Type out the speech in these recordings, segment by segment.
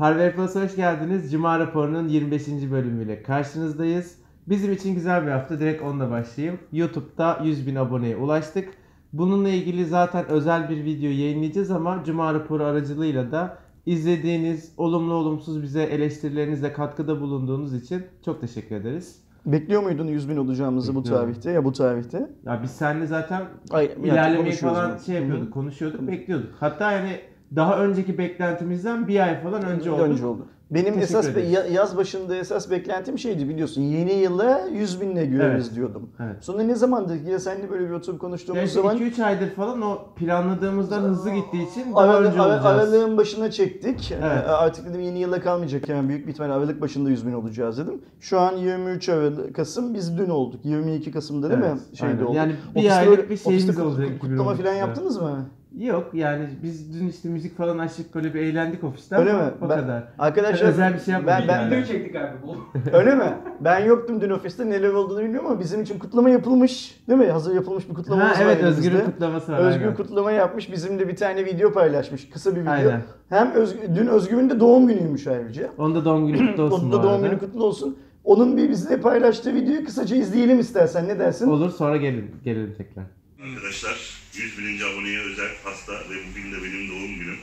Harvey Plus'a hoş geldiniz. Cuma raporunun 25. bölümüyle karşınızdayız. Bizim için güzel bir hafta. Direkt onunla başlayayım. YouTube'da 100 bin aboneye ulaştık. Bununla ilgili zaten özel bir video yayınlayacağız ama Cuma raporu aracılığıyla da izlediğiniz, olumlu olumsuz bize eleştirilerinizle katkıda bulunduğunuz için çok teşekkür ederiz. Bekliyor muydun 100 bin olacağımızı bu Bekliyorum. tarihte ya bu tarihte? Ya biz seninle zaten Ay, yani ilerlemeyi konuşuyoruz falan şey yapıyorduk, konuşuyorduk, bekliyorduk. Hatta yani daha önceki beklentimizden bir ay falan önce oldu. Önce oldu. Benim Teşekkür esas ya- yaz başında esas beklentim şeydi biliyorsun. Yeni yıla 100 binle görürüz Evet. diyordum. Evet. Sonra ne zamandır ya seninle böyle bir oturup konuştuğumuz Yani zaman 2-3 aydır falan o planladığımızdan hızlı gittiği için daha Aralık, önce olacağız. aralığın başına çektik. Evet. Ee, Artık dedim yeni yıla kalmayacak yani büyük bir ihtimalle Aralık başında 100 bin olacağız dedim. Şu an 23 Aralık, Kasım biz dün olduk. 22 Kasım'da değil Evet, mi? Şeyde aynen. oldu. Yani bir Ofiste aylık bir şeyimiz olacak Kutlama 2019'da. falan yaptınız mı? Yok yani biz dün işte müzik falan açtık böyle bir eğlendik ofiste Öyle ama mi? o Ben- kadar. Arkadaşlar Özel bir şey yapmadık ben, ben, yani. Video çektik abi bu. Öyle mi? Ben yoktum dün ofiste neler olduğunu bilmiyorum ama bizim için kutlama yapılmış. Değil mi? Hazır yapılmış bir kutlamamız Ha var evet Özgür'ün elimizde. kutlaması var. Özgür aynen. kutlama yapmış. Bizimle bir tane video paylaşmış. Kısa bir video. Aynen. Hem Özgür, dün Özgür'ün de doğum günüymüş ayrıca. Onun da doğum günü kutlu olsun Onun da doğum günü kutlu olsun. Onun bir bizle paylaştığı videoyu kısaca izleyelim istersen. Ne dersin? Olur sonra gelin, gelelim tekrar. Arkadaşlar 100 bininci aboneye özel pasta ve bugün de benim doğum günüm.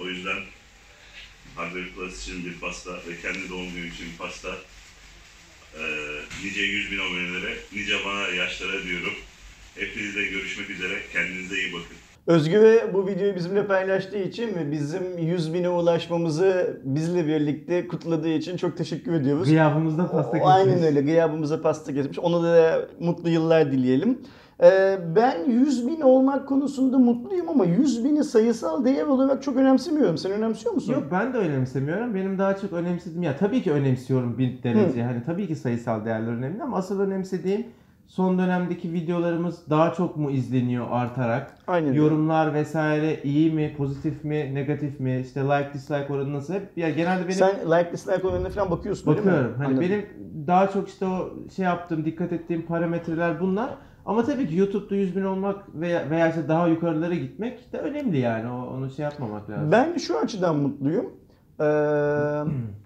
O yüzden Hardware Plus için bir pasta ve kendi doğum günü için bir pasta. Ee, nice 100 bin abonelere, nice bana yaşlara diyorum. Hepinizle görüşmek üzere. Kendinize iyi bakın. Özgür'e bu videoyu bizimle paylaştığı için ve bizim 100 bine ulaşmamızı bizle birlikte kutladığı için çok teşekkür ediyoruz. Gıyabımızda pasta O- kesmiş. Aynen öyle. Gıyabımıza pasta kesmiş. Ona da mutlu yıllar dileyelim. Ee, ben 100 bin olmak konusunda mutluyum ama 100 bini sayısal değer olarak çok önemsemiyorum. Sen önemsiyor musun? Yok ben de önemsemiyorum. Benim daha çok önemsediğim ya tabii ki önemsiyorum bir derece. Hani tabii ki sayısal değerler önemli ama asıl önemsediğim son dönemdeki videolarımız daha çok mu izleniyor artarak? Aynen öyle. Yorumlar vesaire iyi mi, pozitif mi, negatif mi? İşte like dislike oranı nasıl? Hep ya genelde benim Sen like dislike oranına falan bakıyorsun değil mi? bakıyorum. Hani Anladım. benim daha çok işte o şey yaptığım, dikkat ettiğim parametreler bunlar. Ama tabii ki YouTube'da 100 bin olmak veya, veya işte daha yukarılara gitmek de önemli yani. O, onu şey yapmamak lazım. Ben şu açıdan mutluyum. Ee,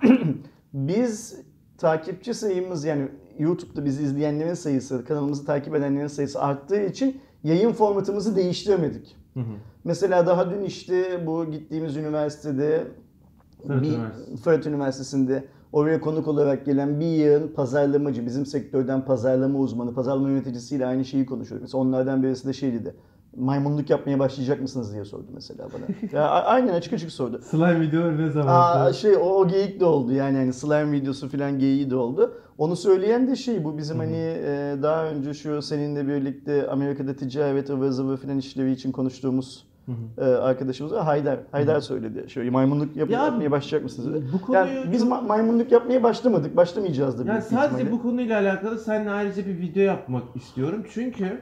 biz takipçi sayımız yani YouTube'da bizi izleyenlerin sayısı, kanalımızı takip edenlerin sayısı arttığı için yayın formatımızı değiştiremedik. Hı hı. Mesela daha dün işte bu gittiğimiz üniversitede Fırat bir Üniversitesi. Fırat Üniversitesi'nde oraya konuk olarak gelen bir yığın pazarlamacı, bizim sektörden pazarlama uzmanı, pazarlama yöneticisiyle aynı şeyi konuşuyorduk. Mesela onlardan birisi de şey dedi. Maymunluk yapmaya başlayacak mısınız diye sordu mesela bana. ya, aynen açık açık sordu. Slime video ne zaman? Aa, şey o, o geyik de oldu yani hani slime videosu falan geyiği de oldu. Onu söyleyen de şey bu bizim hani e, daha önce şu seninle birlikte Amerika'da ticaret ıvır zıvır falan işlevi için konuştuğumuz e, arkadaşımız var. Haydar. Haydar söyledi. Şöyle maymunluk yap- Ya, yapmaya başlayacak mısınız? bu konuyu Yani biz ma- maymunluk yapmaya başlamadık. Başlamayacağız da Yani sadece ihtimalle. bu konuyla alakalı seninle ayrıca bir video yapmak istiyorum. Çünkü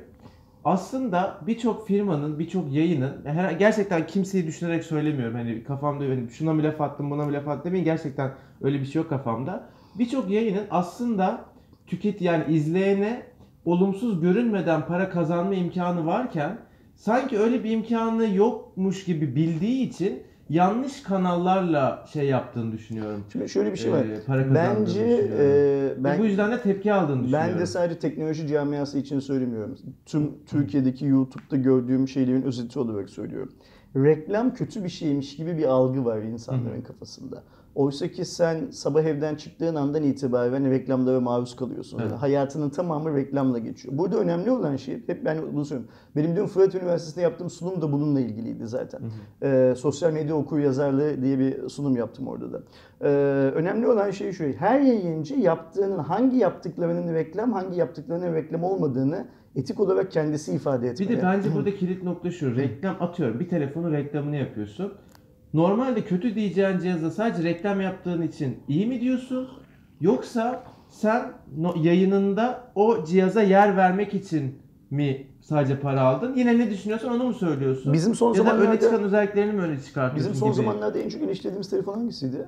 aslında birçok firmanın, birçok yayının, her, gerçekten kimseyi düşünerek söylemiyorum. Hani kafamda hani şuna mı laf attım, buna mı laf attım demeyin. Gerçekten öyle bir şey yok kafamda. Birçok yayının aslında tüket yani izleyene olumsuz görünmeden para kazanma imkanı varken sanki öyle bir imkanı yokmuş gibi bildiği için yanlış kanallarla şey yaptığını düşünüyorum. Şimdi şöyle bir şey var. Ee, para Bence e, ben bu yüzden de tepki aldığını düşünüyorum. Ben de sadece teknoloji camiası için söylemiyorum. Tüm Türkiye'deki YouTube'da gördüğüm şeylerin özeti olarak söylüyorum. Reklam kötü bir şeymiş gibi bir algı var insanların kafasında. Oysa ki sen sabah evden çıktığın andan itibaren reklamlara maruz kalıyorsun. Evet. Hayatının tamamı reklamla geçiyor. Burada önemli olan şey, hep ben bunu söylüyorum. Benim dün Fırat Üniversitesi'nde yaptığım sunum da bununla ilgiliydi zaten. Ee, sosyal medya okur yazarlığı diye bir sunum yaptım orada da. Ee, önemli olan şey şu, her yayıncı yaptığının, hangi yaptıklarının reklam, hangi yaptıklarının reklam olmadığını etik olarak kendisi ifade etmeli. Bir de bence burada kilit nokta şu. Reklam atıyorum. Bir telefonun reklamını yapıyorsun. Normalde kötü diyeceğin cihaza sadece reklam yaptığın için iyi mi diyorsun? Yoksa sen yayınında o cihaza yer vermek için mi sadece para aldın? Yine ne düşünüyorsun onu mu söylüyorsun? Bizim son ya da öne zamanlarda- çıkan özelliklerini mi öne çıkartıyorsun Bizim son gibi? zamanlarda en çok eleştirdiğimiz telefon hangisiydi?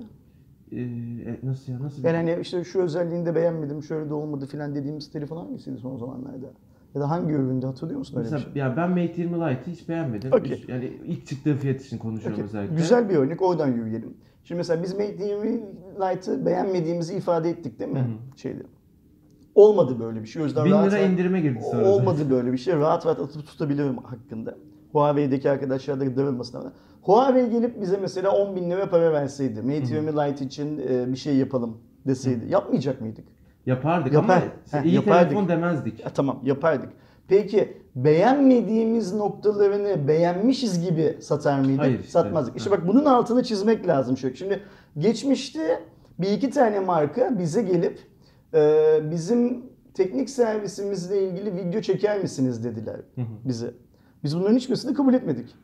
Ee, e, nasıl ya? Nasıl Yani hani işte şu özelliğini de beğenmedim, şöyle de olmadı filan dediğimiz telefon hangisiydi son zamanlarda? Ya da hangi üründe hatırlıyor musun öyle bir Mesela şey? ya ben Mate 20 Lite'ı hiç beğenmedim. Üst- Yani ilk çıktığı fiyat için konuşuyorum Okey, özellikle. Güzel bir örnek oradan yürüyelim. Şimdi mesela biz Mate 20 Lite'ı beğenmediğimizi ifade ettik değil mi? Şeyde. Olmadı böyle bir şey. O yüzden 1000 rahat lira rahat- indirime girdi sonra. Olmadı böyle bir şey. Rahat rahat atıp tutabilirim hakkında. Huawei'deki arkadaşlar da darılmasın ama. Huawei gelip bize mesela 10 bin lira para verseydi. Mate 20 Lite için e, bir şey yapalım deseydi. Yapmayacak mıydık? Yapardık Yapar. ama Heh, iyi yapardık. telefon demezdik. Ya, tamam yapardık. Peki beğenmediğimiz noktalarını beğenmişiz gibi satar mıydık? Hayır işte. Satmazdık. İşte bak bunun altını çizmek lazım şöyle. Şimdi geçmişte bir iki tane marka bize gelip e, bizim teknik servisimizle ilgili video çeker misiniz dediler bize. Biz bunların hiçbirisini kabul etmedik.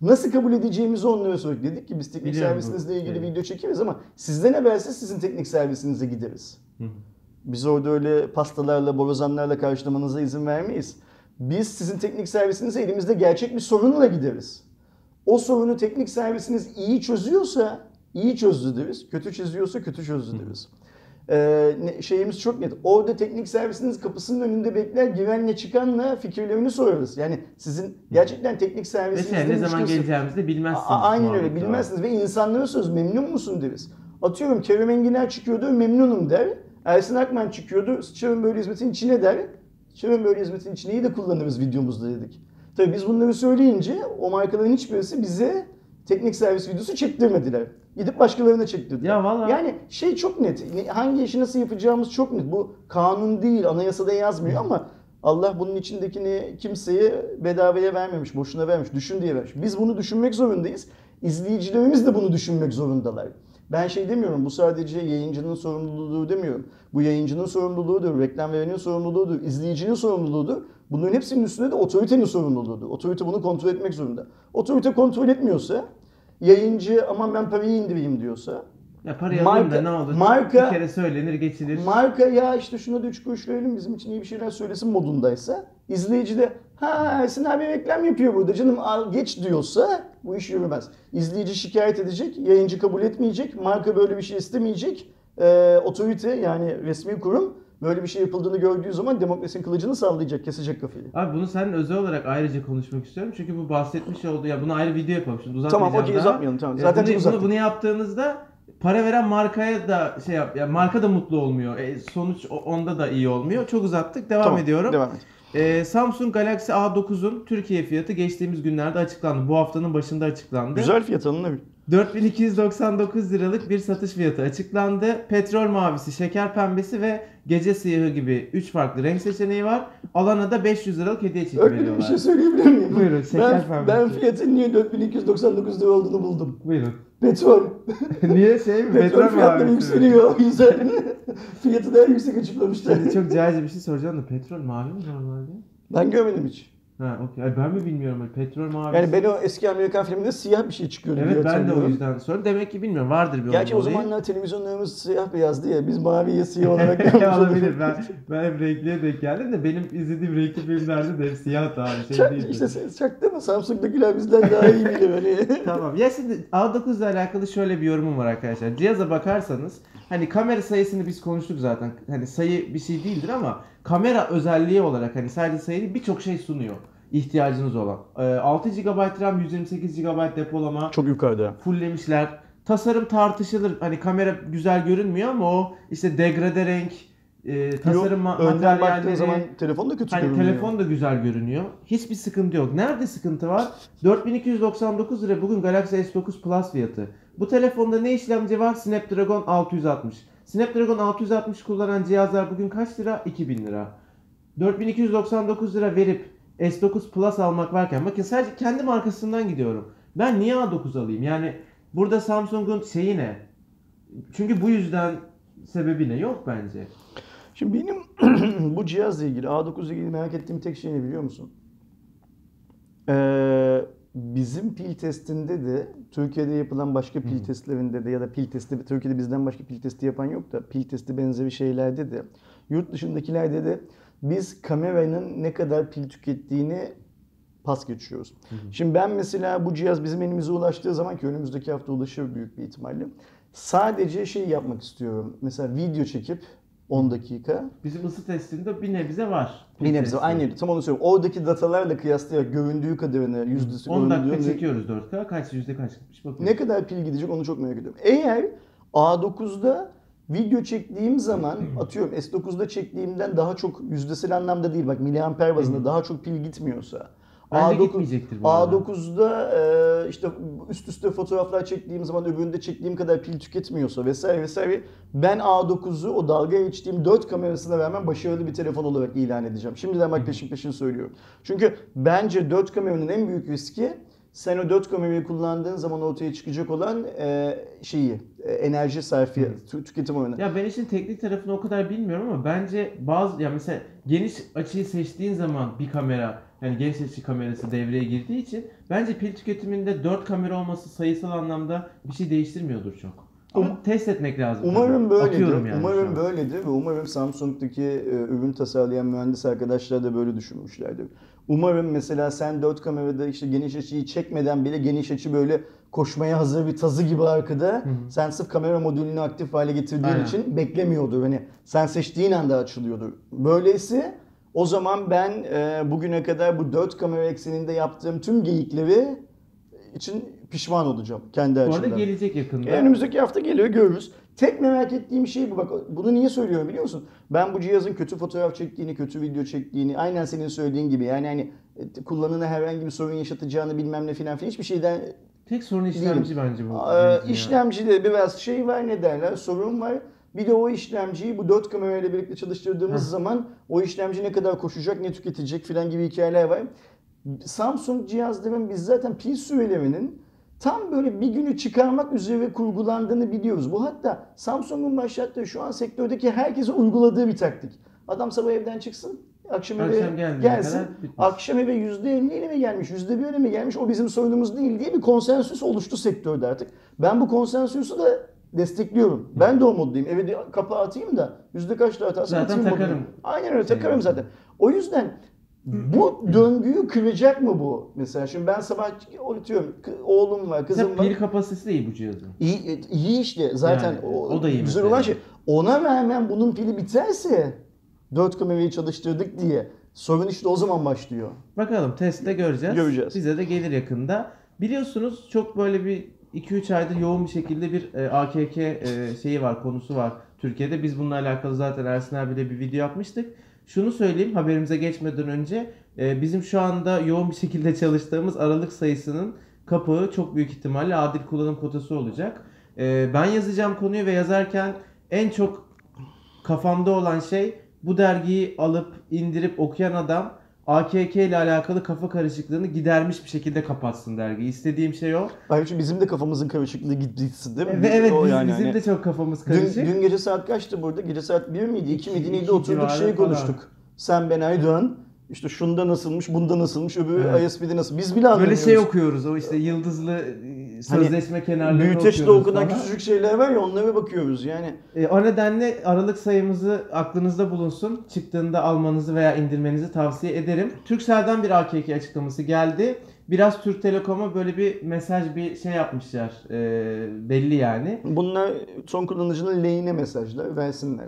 Nasıl kabul edeceğimizi onlara sorduk. Dedik ki biz teknik Biliyorum servisinizle ilgili Evet. video çekeriz ama sizden evvelse sizin teknik servisinize gideriz. Hı hı. Biz orada öyle pastalarla, borazanlarla karşılamanıza izin vermeyiz. Biz sizin teknik servisinize elimizde gerçek bir sorunla gideriz. O sorunu teknik servisiniz iyi çözüyorsa iyi çözdü deriz. Kötü çözüyorsa kötü çözdü deriz. Ee, şeyimiz çok net. Orada teknik servisiniz kapısının önünde bekler, girenle çıkanla fikirlerini sorarız. Yani sizin gerçekten teknik servisinizde şey, ne zaman müşterisi- geleceğimizi de bilmezsiniz. A- aynen öyle bilmezsiniz ve insanlara söz memnun musun deriz. Atıyorum Kerem Enginer çıkıyordu memnunum der. Ersin Akman çıkıyordu sıçarım böyle hizmetin içine der. Sıçarım böyle hizmetin içine iyi de kullanırız videomuzda dedik. Tabii biz bunları söyleyince o markaların hiçbirisi bize teknik servis videosu çektirmediler. Gidip başkalarına çektirdiler. Ya vallahi- Yani şey çok net. Ne- Hangi işi nasıl yapacağımız çok net. Bu kanun değil, anayasada yazmıyor ama Allah bunun içindekini kimseye bedavaya vermemiş, boşuna vermiş, düşün diye vermiş. Biz bunu düşünmek zorundayız. İzleyicilerimiz de bunu düşünmek zorundalar. Ben şey demiyorum, bu sadece yayıncının sorumluluğu demiyorum. Bu yayıncının sorumluluğudur, reklam verenin sorumluluğudur, izleyicinin sorumluluğudur. Bunların hepsinin üstünde de otoritenin sorumluluğudur. Otorite bunu kontrol etmek zorunda. Otorite kontrol etmiyorsa, yayıncı aman ben parayı indireyim diyorsa, Ya parayı alayım da Marka- ne olur? marka- bir kere söylenir geçilir. marka ya işte şuna da 3 kuruş verelim bizim için iyi bir şeyler söylesin modundaysa izleyici de ha Ersin abi reklam yapıyor burada canım al geç diyorsa bu iş yürümez. İzleyici şikayet edecek, yayıncı kabul etmeyecek, marka böyle bir şey istemeyecek. Ee, otorite yani resmi kurum böyle bir şey yapıldığını gördüğü zaman demokrasinin kılıcını sallayacak, kesecek kafayı. Abi bunu seninle özel olarak ayrıca konuşmak istiyorum. Çünkü bu bahsetmiş olduğu ya bunu ayrı video yapalım şimdi Tamam uzatmayacağım okey daha. uzatmayalım tamam. Ya Zaten bunu, çok uzattık. bunu, bunu yaptığınızda para veren markaya da şey yap, ya marka da mutlu olmuyor. E, sonuç onda da iyi olmuyor. Çok uzattık. Devam Tamam, ediyorum. Devam et. E, Samsung Galaxy A9'un Türkiye fiyatı geçtiğimiz günlerde açıklandı. Bu haftanın başında açıklandı. Güzel fiyat alınır. 4299 liralık bir satış fiyatı açıklandı. Petrol mavisi, şeker pembesi ve gece siyahı gibi 3 farklı renk seçeneği var. Alana da 500 liralık hediye çeki Öyle bir şey söyleyebilir miyim? Buyurun, şeker ben, pembesi. ben fiyatın niye 4299 lira olduğunu buldum. Buyurun. Petrol. Niye şey mi? Petrol fiyatları mavisi mi? yükseliyor o yüzden fiyatı daha yüksek açıklamışlar. Şimdi çok cahilce bir şey soracağım da petrol mavi mi normalde? Ben görmedim hiç. Ha okey. Ay, Ben mi bilmiyorum. Petrol mavi. Yani ben o eski Amerikan filminde siyah bir şey çıkıyordu diye Evet ben de o yüzden sordum. Demek ki bilmiyorum. Vardır bir Gerçi o zamanlar televizyonlarımız siyah beyazdı ya. Biz maviye siyah olarak Olabilir. Ben, ben hep renkliye denk geldim de benim izlediğim renkli filmlerde de hep siyah daha şey Çak, değildi. işte sen çaktı mı? Samsung'dakiler bizden daha iyi bilir. Hani. Tamam. Ya şimdi A9 ile alakalı şöyle bir yorumum var arkadaşlar. Cihaza bakarsanız hani kamera sayısını biz konuştuk zaten. Hani sayı bir şey değildir ama kamera özelliği olarak hani sadece sayı değil birçok şey sunuyor ihtiyacınız olan. Ee, 6 GB RAM, 128 GB depolama Çok yukarıda. fulllemişler. Tasarım tartışılır. Hani kamera güzel görünmüyor ama o işte degrade renk, e, tasarım ma- Önden baktığın materyalleri, zaman telefon da kötü Hani görünüyor. telefon da güzel görünüyor. Hiçbir sıkıntı yok. Nerede sıkıntı var? 4299 lira bugün Galaxy S9 Plus fiyatı. Bu telefonda ne işlemci var? Snapdragon 660. Snapdragon 660 kullanan cihazlar bugün kaç lira? 2000 lira. 4299 lira verip S9 Plus almak varken bakın sadece kendi markasından gidiyorum. Ben niye A9 alayım? Yani burada Samsung'un şeyi ne? Çünkü bu yüzden sebebi ne? Yok bence. Şimdi benim bu cihazla ilgili A9 ile ilgili merak ettiğim tek şey ne biliyor musun? Ee, bizim pil testinde de Türkiye'de yapılan başka pil testlerinde de ya da pil testi Türkiye'de bizden başka pil testi yapan yok da pil testi benzeri şeylerde de yurt dışındakilerde de biz kameranın ne kadar pil tükettiğini pas geçiyoruz. Şimdi ben mesela bu cihaz bizim elimize ulaştığı zaman ki önümüzdeki hafta ulaşır büyük bir ihtimalle. Sadece şey yapmak istiyorum. Mesela video çekip 10 dakika. Bizim ısı testinde bir nebze var. Bir nebze aynı tam onu söylüyorum. Oradaki datalarla kıyaslayarak göründüğü kadarını yüzdesi 10 dakika çekiyoruz 4K. Kaç yüzde kaç gitmiş bakın. Ne kadar pil gidecek onu çok merak ediyorum. Eğer A9'da video çektiğim zaman atıyorum S9'da çektiğimden daha çok yüzdesel anlamda değil bak miliamper bazında daha çok pil gitmiyorsa Bence A9 gitmeyecektir bu arada. A9'da e, işte üst üste fotoğraflar çektiğim zaman öbüründe çektiğim kadar pil tüketmiyorsa vesaire vesaire ben A9'u o dalga geçtiğim 4 kamerasına rağmen başarılı bir telefon olarak ilan edeceğim. Şimdiden bak peşin peşin söylüyorum. Çünkü bence 4 kameranın en büyük riski sen o 4 kamerayı kullandığın zaman ortaya çıkacak olan e, şeyi, e, enerji sarfiyatı, tü- tüketim oranı. Ya ben işin teknik tarafını o kadar bilmiyorum ama bence bazı ya mesela geniş açıyı seçtiğin zaman bir kamera yani geniş açı kamerası devreye girdiği için bence pil tüketiminde 4 kamera olması sayısal anlamda bir şey değiştirmiyordur çok. Ama Um- test etmek lazım. Umarım tabii. böyledir. Yani umarım böyledir ve umarım Samsung'daki e, ürün tasarlayan mühendis arkadaşlar da böyle düşünmüşlerdir. Umarım mesela sen 4 kamerada işte geniş açıyı çekmeden bile geniş açı böyle koşmaya hazır bir tazı gibi arkada. Sen sırf kamera modülünü aktif hale getirdiğin Aynen. için beklemiyordur. Hani sen seçtiğin anda açılıyordur. Böyleyse o zaman ben e, bugüne kadar bu 4 kamera ekseninde yaptığım tüm geyikleri için pişman olacağım kendi Bu arada açımdan. gelecek yakında. E, önümüzdeki hafta geliyor görürüz. Tek merak ettiğim şey bu. Bak bunu niye söylüyorum biliyor musun? Ben bu cihazın kötü fotoğraf çektiğini, kötü video çektiğini, aynen senin söylediğin gibi yani hani e, kullanana herhangi bir sorun yaşatacağını bilmem ne filan filan hiçbir şeyden Tek sorun işlemci bence bu. ee, işlemcide biraz şey var ne derler sorun var. Bir de o işlemciyi bu 4 kamerayla birlikte çalıştırdığımız Heh. zaman o işlemci ne kadar koşacak, ne tüketecek filan gibi hikayeler var. Samsung cihazların biz zaten pil sürelerinin tam böyle bir günü çıkarmak üzere kurgulandığını biliyoruz. Bu hatta Samsung'un başlattığı şu an sektördeki herkesin uyguladığı bir taktik. Adam sabah evden çıksın, akşam, eve gelsin. Akşam eve %50 ile mi gelmiş, %1 mi gelmiş o bizim sorunumuz değil diye bir konsensüs oluştu sektörde artık. Ben bu konsensüsü de destekliyorum. Ben de o moddayım. Eve de kapağı atayım da yüzde kaç da atarsam Zaten atayım takarım. modundayım. Aynen öyle Şey takarım yaptım. zaten. O yüzden bu döngüyü kıracak mı bu? Mesela şimdi ben sabah atıyorum oğlum var, kızım Mesela var. pil kapasitesi de iyi bu cihazın. İyi, iyi işte zaten Yani, o, o da iyi güzel olan şey. Ona rağmen bunun pili biterse 4 kamerayı çalıştırdık diye sorun işte o zaman başlıyor. Bakalım testte göreceğiz. Göreceğiz. Bize de gelir yakında. Biliyorsunuz çok böyle bir 2-3 aydır yoğun bir şekilde bir e, AKK e, şeyi var, konusu var Türkiye'de. Biz bununla alakalı zaten Ersin abiyle bir video yapmıştık. Şunu söyleyeyim haberimize geçmeden önce e, bizim şu anda yoğun bir şekilde çalıştığımız aralık sayısının kapağı çok büyük ihtimalle adil kullanım kotası olacak. E, ben yazacağım konuyu ve yazarken en çok kafamda olan şey bu dergiyi alıp indirip okuyan adam AKK ile alakalı kafa karışıklığını gidermiş bir şekilde kapatsın dergiyi. İstediğim şey o. Ayrıca bizim de kafamızın karışıklığı gitsin değil mi? Ve evet O biz- yani bizim hani- de çok kafamız Dün, karışık. dün gece saat kaçtı burada? Gece saat 1 miydi, 2 miydi neydi? Oturduk şey falan. konuştuk. Sen ben Aydoğan, işte şunda nasılmış, bunda nasılmış, öbürü Evet. ISP'de nasıl. Biz bile Böyle anlamıyoruz. şey okuyoruz. O işte yıldızlı e, sözleşme kenarlarını Büyüteçte okunan falan. küçücük şeyler var ya onlara bakıyoruz yani. E, o nedenle aralık sayımızı aklınızda bulunsun. Çıktığında almanızı veya indirmenizi tavsiye ederim. Turkcell'den bir AKK açıklaması geldi. Biraz Türk Telekom'a böyle bir mesaj bir şey yapmışlar. E, belli yani. Bunlar son kullanıcının lehine mesajlar versinler.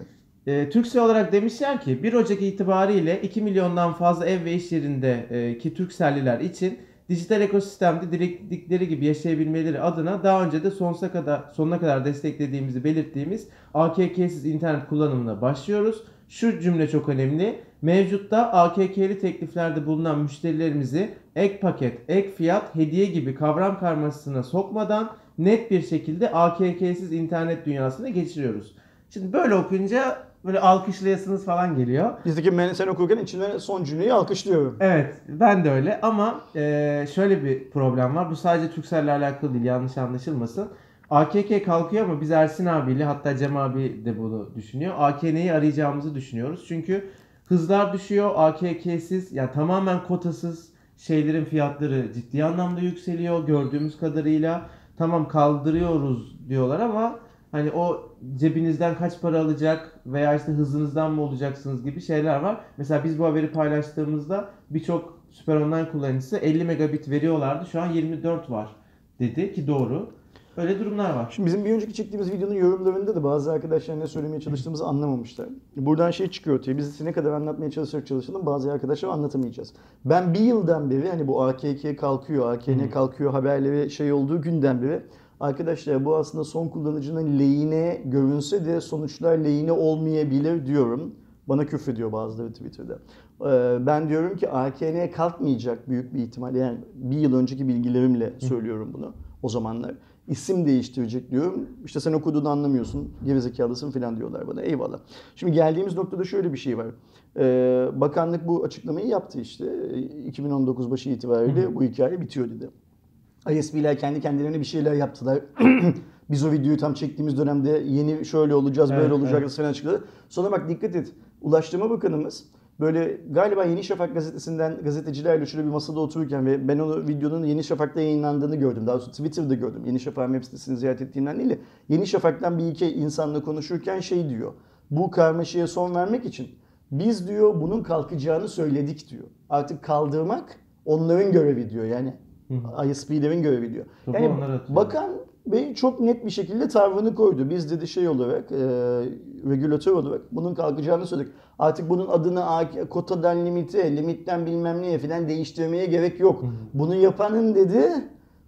E, Turkcell olarak demişler ki 1 Ocak itibariyle 2 milyondan fazla ev ve iş yerinde e, ki Turkcell'liler için dijital ekosistemde dilektikleri gibi yaşayabilmeleri adına daha önce de sonsuza kadar sonuna kadar desteklediğimizi belirttiğimiz AKK'siz internet kullanımına başlıyoruz. Şu cümle çok önemli. Mevcutta AKK'li tekliflerde bulunan müşterilerimizi ek paket, ek fiyat, hediye gibi kavram karmaşasına sokmadan net bir şekilde AKK'siz internet dünyasına geçiriyoruz. Şimdi böyle okuyunca böyle alkışlayasınız falan geliyor. Bizdeki ben sen okurken içinden son cümleyi alkışlıyorum. Evet ben de öyle ama e, şöyle bir problem var. Bu sadece Turkcell'le alakalı değil yanlış anlaşılmasın. AKK kalkıyor ama biz Ersin abiyle hatta Cem abi de bunu düşünüyor. AKN'yi arayacağımızı düşünüyoruz. Çünkü hızlar düşüyor. AKK'siz yani tamamen kotasız şeylerin fiyatları ciddi anlamda yükseliyor gördüğümüz kadarıyla. Tamam kaldırıyoruz diyorlar ama hani o cebinizden kaç para alacak veya işte hızınızdan mı olacaksınız gibi şeyler var. Mesela biz bu haberi paylaştığımızda birçok süper online kullanıcısı 50 megabit veriyorlardı. Şu an 24 var dedi ki doğru. Öyle durumlar var. Şimdi bizim bir önceki çektiğimiz videonun yorumlarında da bazı arkadaşlar ne söylemeye çalıştığımızı anlamamışlar. Buradan şey çıkıyor ortaya. Biz ne kadar anlatmaya çalışırsak çalışalım bazı arkadaşlar anlatamayacağız. Ben bir yıldan beri hani bu AKK kalkıyor, AKN kalkıyor haberleri şey olduğu günden beri arkadaşlar bu aslında son kullanıcının lehine görünse de sonuçlar lehine olmayabilir diyorum. Bana küfrediyor bazıları Twitter'da. Ee, Ben diyorum ki AKN kalkmayacak büyük bir ihtimal. Yani bir yıl önceki bilgilerimle söylüyorum bunu o zamanlar. İsim değiştirecek diyorum. İşte sen okuduğunu anlamıyorsun, gerizekalısın falan diyorlar bana. Eyvallah. Şimdi geldiğimiz noktada şöyle bir şey var. Ee, bakanlık bu açıklamayı yaptı işte. 2019 başı itibariyle bu hikaye bitiyor dedi. ISP'ler kendi kendilerine bir şeyler yaptılar. Biz o videoyu tam çektiğimiz dönemde yeni şöyle olacağız, böyle Evet, olacağız evet. falan açıkladı. Sonra bak dikkat et. Ulaştırma Bakanımız böyle galiba Yeni Şafak gazetesinden gazetecilerle şöyle bir masada otururken ve ben onu videonun Yeni Şafak'ta yayınlandığını gördüm. Daha sonra Twitter'da gördüm. Yeni Şafak'ın web sitesini ziyaret ettiğimden değil de Yeni Şafak'tan bir iki insanla konuşurken şey diyor. Bu karmaşaya son vermek için biz diyor bunun kalkacağını söyledik diyor. Artık kaldırmak onların görevi diyor yani. ISP'lerin görevi diyor. Topu Yani bakan Bey çok net bir şekilde tavrını koydu. Biz dedi şey olarak, e, regülatör olarak bunun kalkacağını söyledik. Artık bunun adını kotadan limite, limitten bilmem neye falan değiştirmeye gerek yok. Bunu yapanın dedi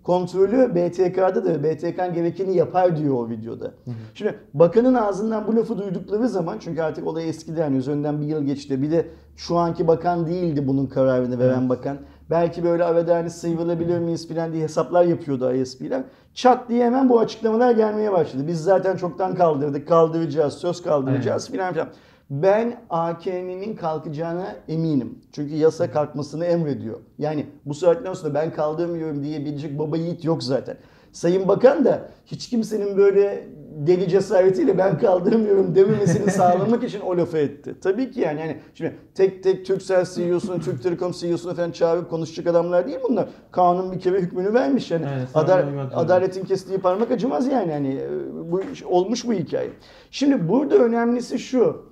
kontrolü BTK'dadır. BTK gerekeni yapar diyor o videoda. Şimdi bakanın ağzından bu lafı duydukları zaman çünkü artık olay eskidi yani üzerinden bir yıl geçti. Bir de şu anki bakan değildi bunun kararını veren bakan. Belki böyle arada hani sıyrılabilir miyiz falan diye hesaplar yapıyordu ISP'ler. Çat diye hemen bu açıklamalar gelmeye başladı. Biz zaten çoktan kaldırdık, kaldıracağız, söz kaldıracağız filan filan. Ben AKN'nin kalkacağına eminim. Çünkü yasa kalkmasını emrediyor. Yani bu saatten sonra ben kaldırmıyorum diyebilecek baba yiğit yok zaten. Sayın Bakan da hiç kimsenin böyle deli cesaretiyle ben kaldırmıyorum dememesini sağlamak için o lafı etti. Tabii ki yani, yani şimdi tek tek Turkcell CEO'sunu, Türk Telekom CEO'sunu falan çağırıp konuşacak adamlar değil bunlar. Kanun bir kere hükmünü vermiş yani. Evet, Adal- adaletin kestiği parmak acımaz yani. yani e, bu olmuş bu hikaye. Şimdi burada önemlisi şu.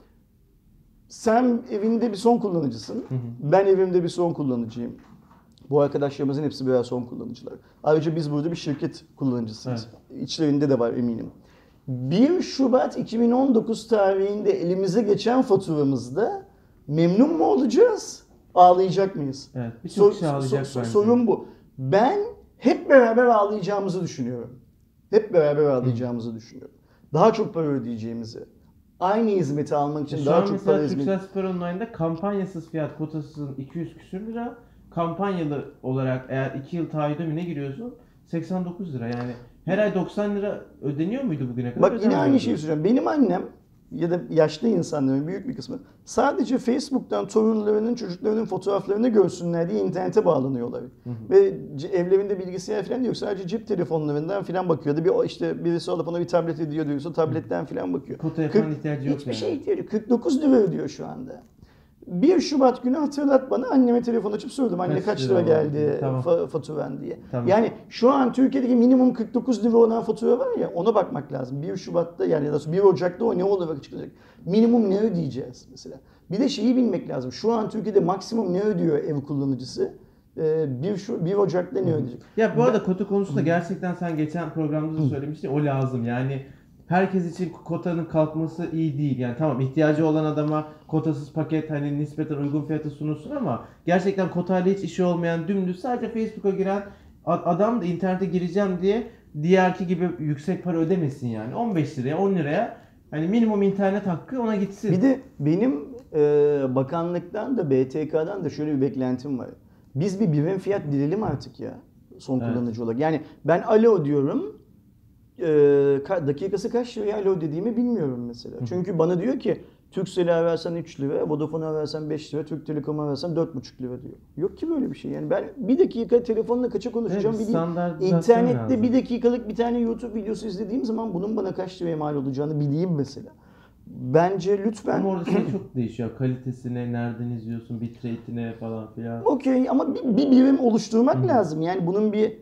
Sen evinde bir son kullanıcısın. Ben evimde bir son kullanıcıyım. Bu arkadaşlarımızın hepsi birer son kullanıcılar. Ayrıca biz burada bir şirket kullanıcısıyız. İçlerinde de var eminim. 1 Şubat 2019 tarihinde elimize geçen faturamızda memnun mu olacağız? Ağlayacak mıyız? Evet. Birçok Sor- kişi ağlayacak so- so- bence. Sorun bu. Ben hep beraber ağlayacağımızı düşünüyorum. Hep beraber ağlayacağımızı düşünüyorum. Daha çok para ödeyeceğimizi. Aynı hizmeti almak için Şu daha çok para hizmeti. Türksel Spor Online'da kampanyasız fiyat kotasının 200 küsür lira. Kampanyalı olarak eğer 2 yıl taahhüde mi ne giriyorsun? 89 lira yani. Her ay 90 lira ödeniyor muydu bugüne kadar? Bak yine aynı şeyi söyleyeceğim. Benim annem ya da yaşlı insanların büyük bir kısmı sadece Facebook'tan torunlarının çocuklarının fotoğraflarını görsünler diye internete bağlanıyorlar. Ve ce- evlerinde bilgisayar falan yok. Sadece cep telefonlarından falan bakıyordu. Bir o işte birisi alıp ona bir tablet hediye ediyorsa tabletten falan bakıyor. Kırk- ihtiyacı yok Hiçbir yani. şey ihtiyacı yok. 49 lira ödüyor şu anda. 1 Şubat günü hatırlat bana anneme telefon açıp sordum anne Kaç lira geldi Tamam. fa- faturan diye. Tamam. Yani şu an Türkiye'deki minimum 49 lira olan fatura var ya ona bakmak lazım. 1 Şubat'ta yani ya da 1 Ocak'ta o ne olarak çıkacak? Minimum ne ödeyeceğiz mesela? Bir de şeyi bilmek lazım. Şu an Türkiye'de maksimum ne ödüyor ev kullanıcısı? Ee, 1, şu, 1 Ocak'ta ne ödeyecek? Ya bu arada kota konusunda gerçekten sen geçen programda da söylemiştin o lazım. Yani herkes için kotanın kalkması iyi değil. Yani tamam ihtiyacı olan adama kotasız paket hani nispeten uygun fiyata sunulsun ama gerçekten kotayla hiç işi olmayan dümdüz sadece Facebook'a giren adam da internete gireceğim diye diğerki gibi yüksek para ödemesin yani. 15 liraya 10 liraya hani minimum internet hakkı ona gitsin. Bir de benim e, bakanlıktan da BTK'dan da şöyle bir beklentim var. Biz bir birim fiyat dilelim artık ya son Evet. kullanıcı olarak. Yani ben alo diyorum. E, ka- dakikası kaç liraya alo dediğimi bilmiyorum mesela. Çünkü bana diyor ki Turkcell'i ararsan 3 lira, Vodafone'u ararsan 5 lira, Türk Telekom'u ararsan 4,5 lira diyor. Yok ki böyle bir şey. Yani ben bir dakika telefonla kaça konuşacağım Evet, bileyim. İnternette lazım. bir dakikalık bir tane YouTube videosu izlediğim zaman bunun bana kaç liraya mal olacağını bileyim mesela. Bence lütfen Ama orada şey çok değişiyor. Kalitesine, nereden izliyorsun, bitrate'ine falan filan. Okey ama bir, bir birim oluşturmak lazım. Yani bunun bir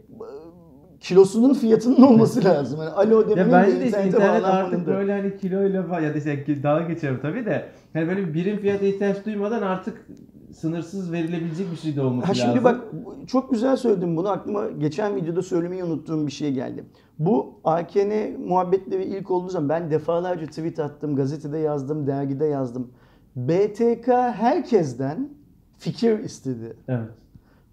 kilosunun fiyatının olması lazım. Yani alo demenin Ya bence de işte internet artık böyle hani kiloyla falan ya da işte dalga geçiyorum tabii de hani böyle bir birim fiyata ihtiyaç duymadan artık sınırsız verilebilecek bir şey de olması Ha lazım. şimdi bak çok güzel söyledin bunu. Aklıma geçen videoda söylemeyi unuttuğum bir şey geldi. Bu AKN muhabbetleri ilk olduğu zaman ben defalarca tweet attım, gazetede yazdım, dergide yazdım. BTK herkesten fikir istedi. Evet.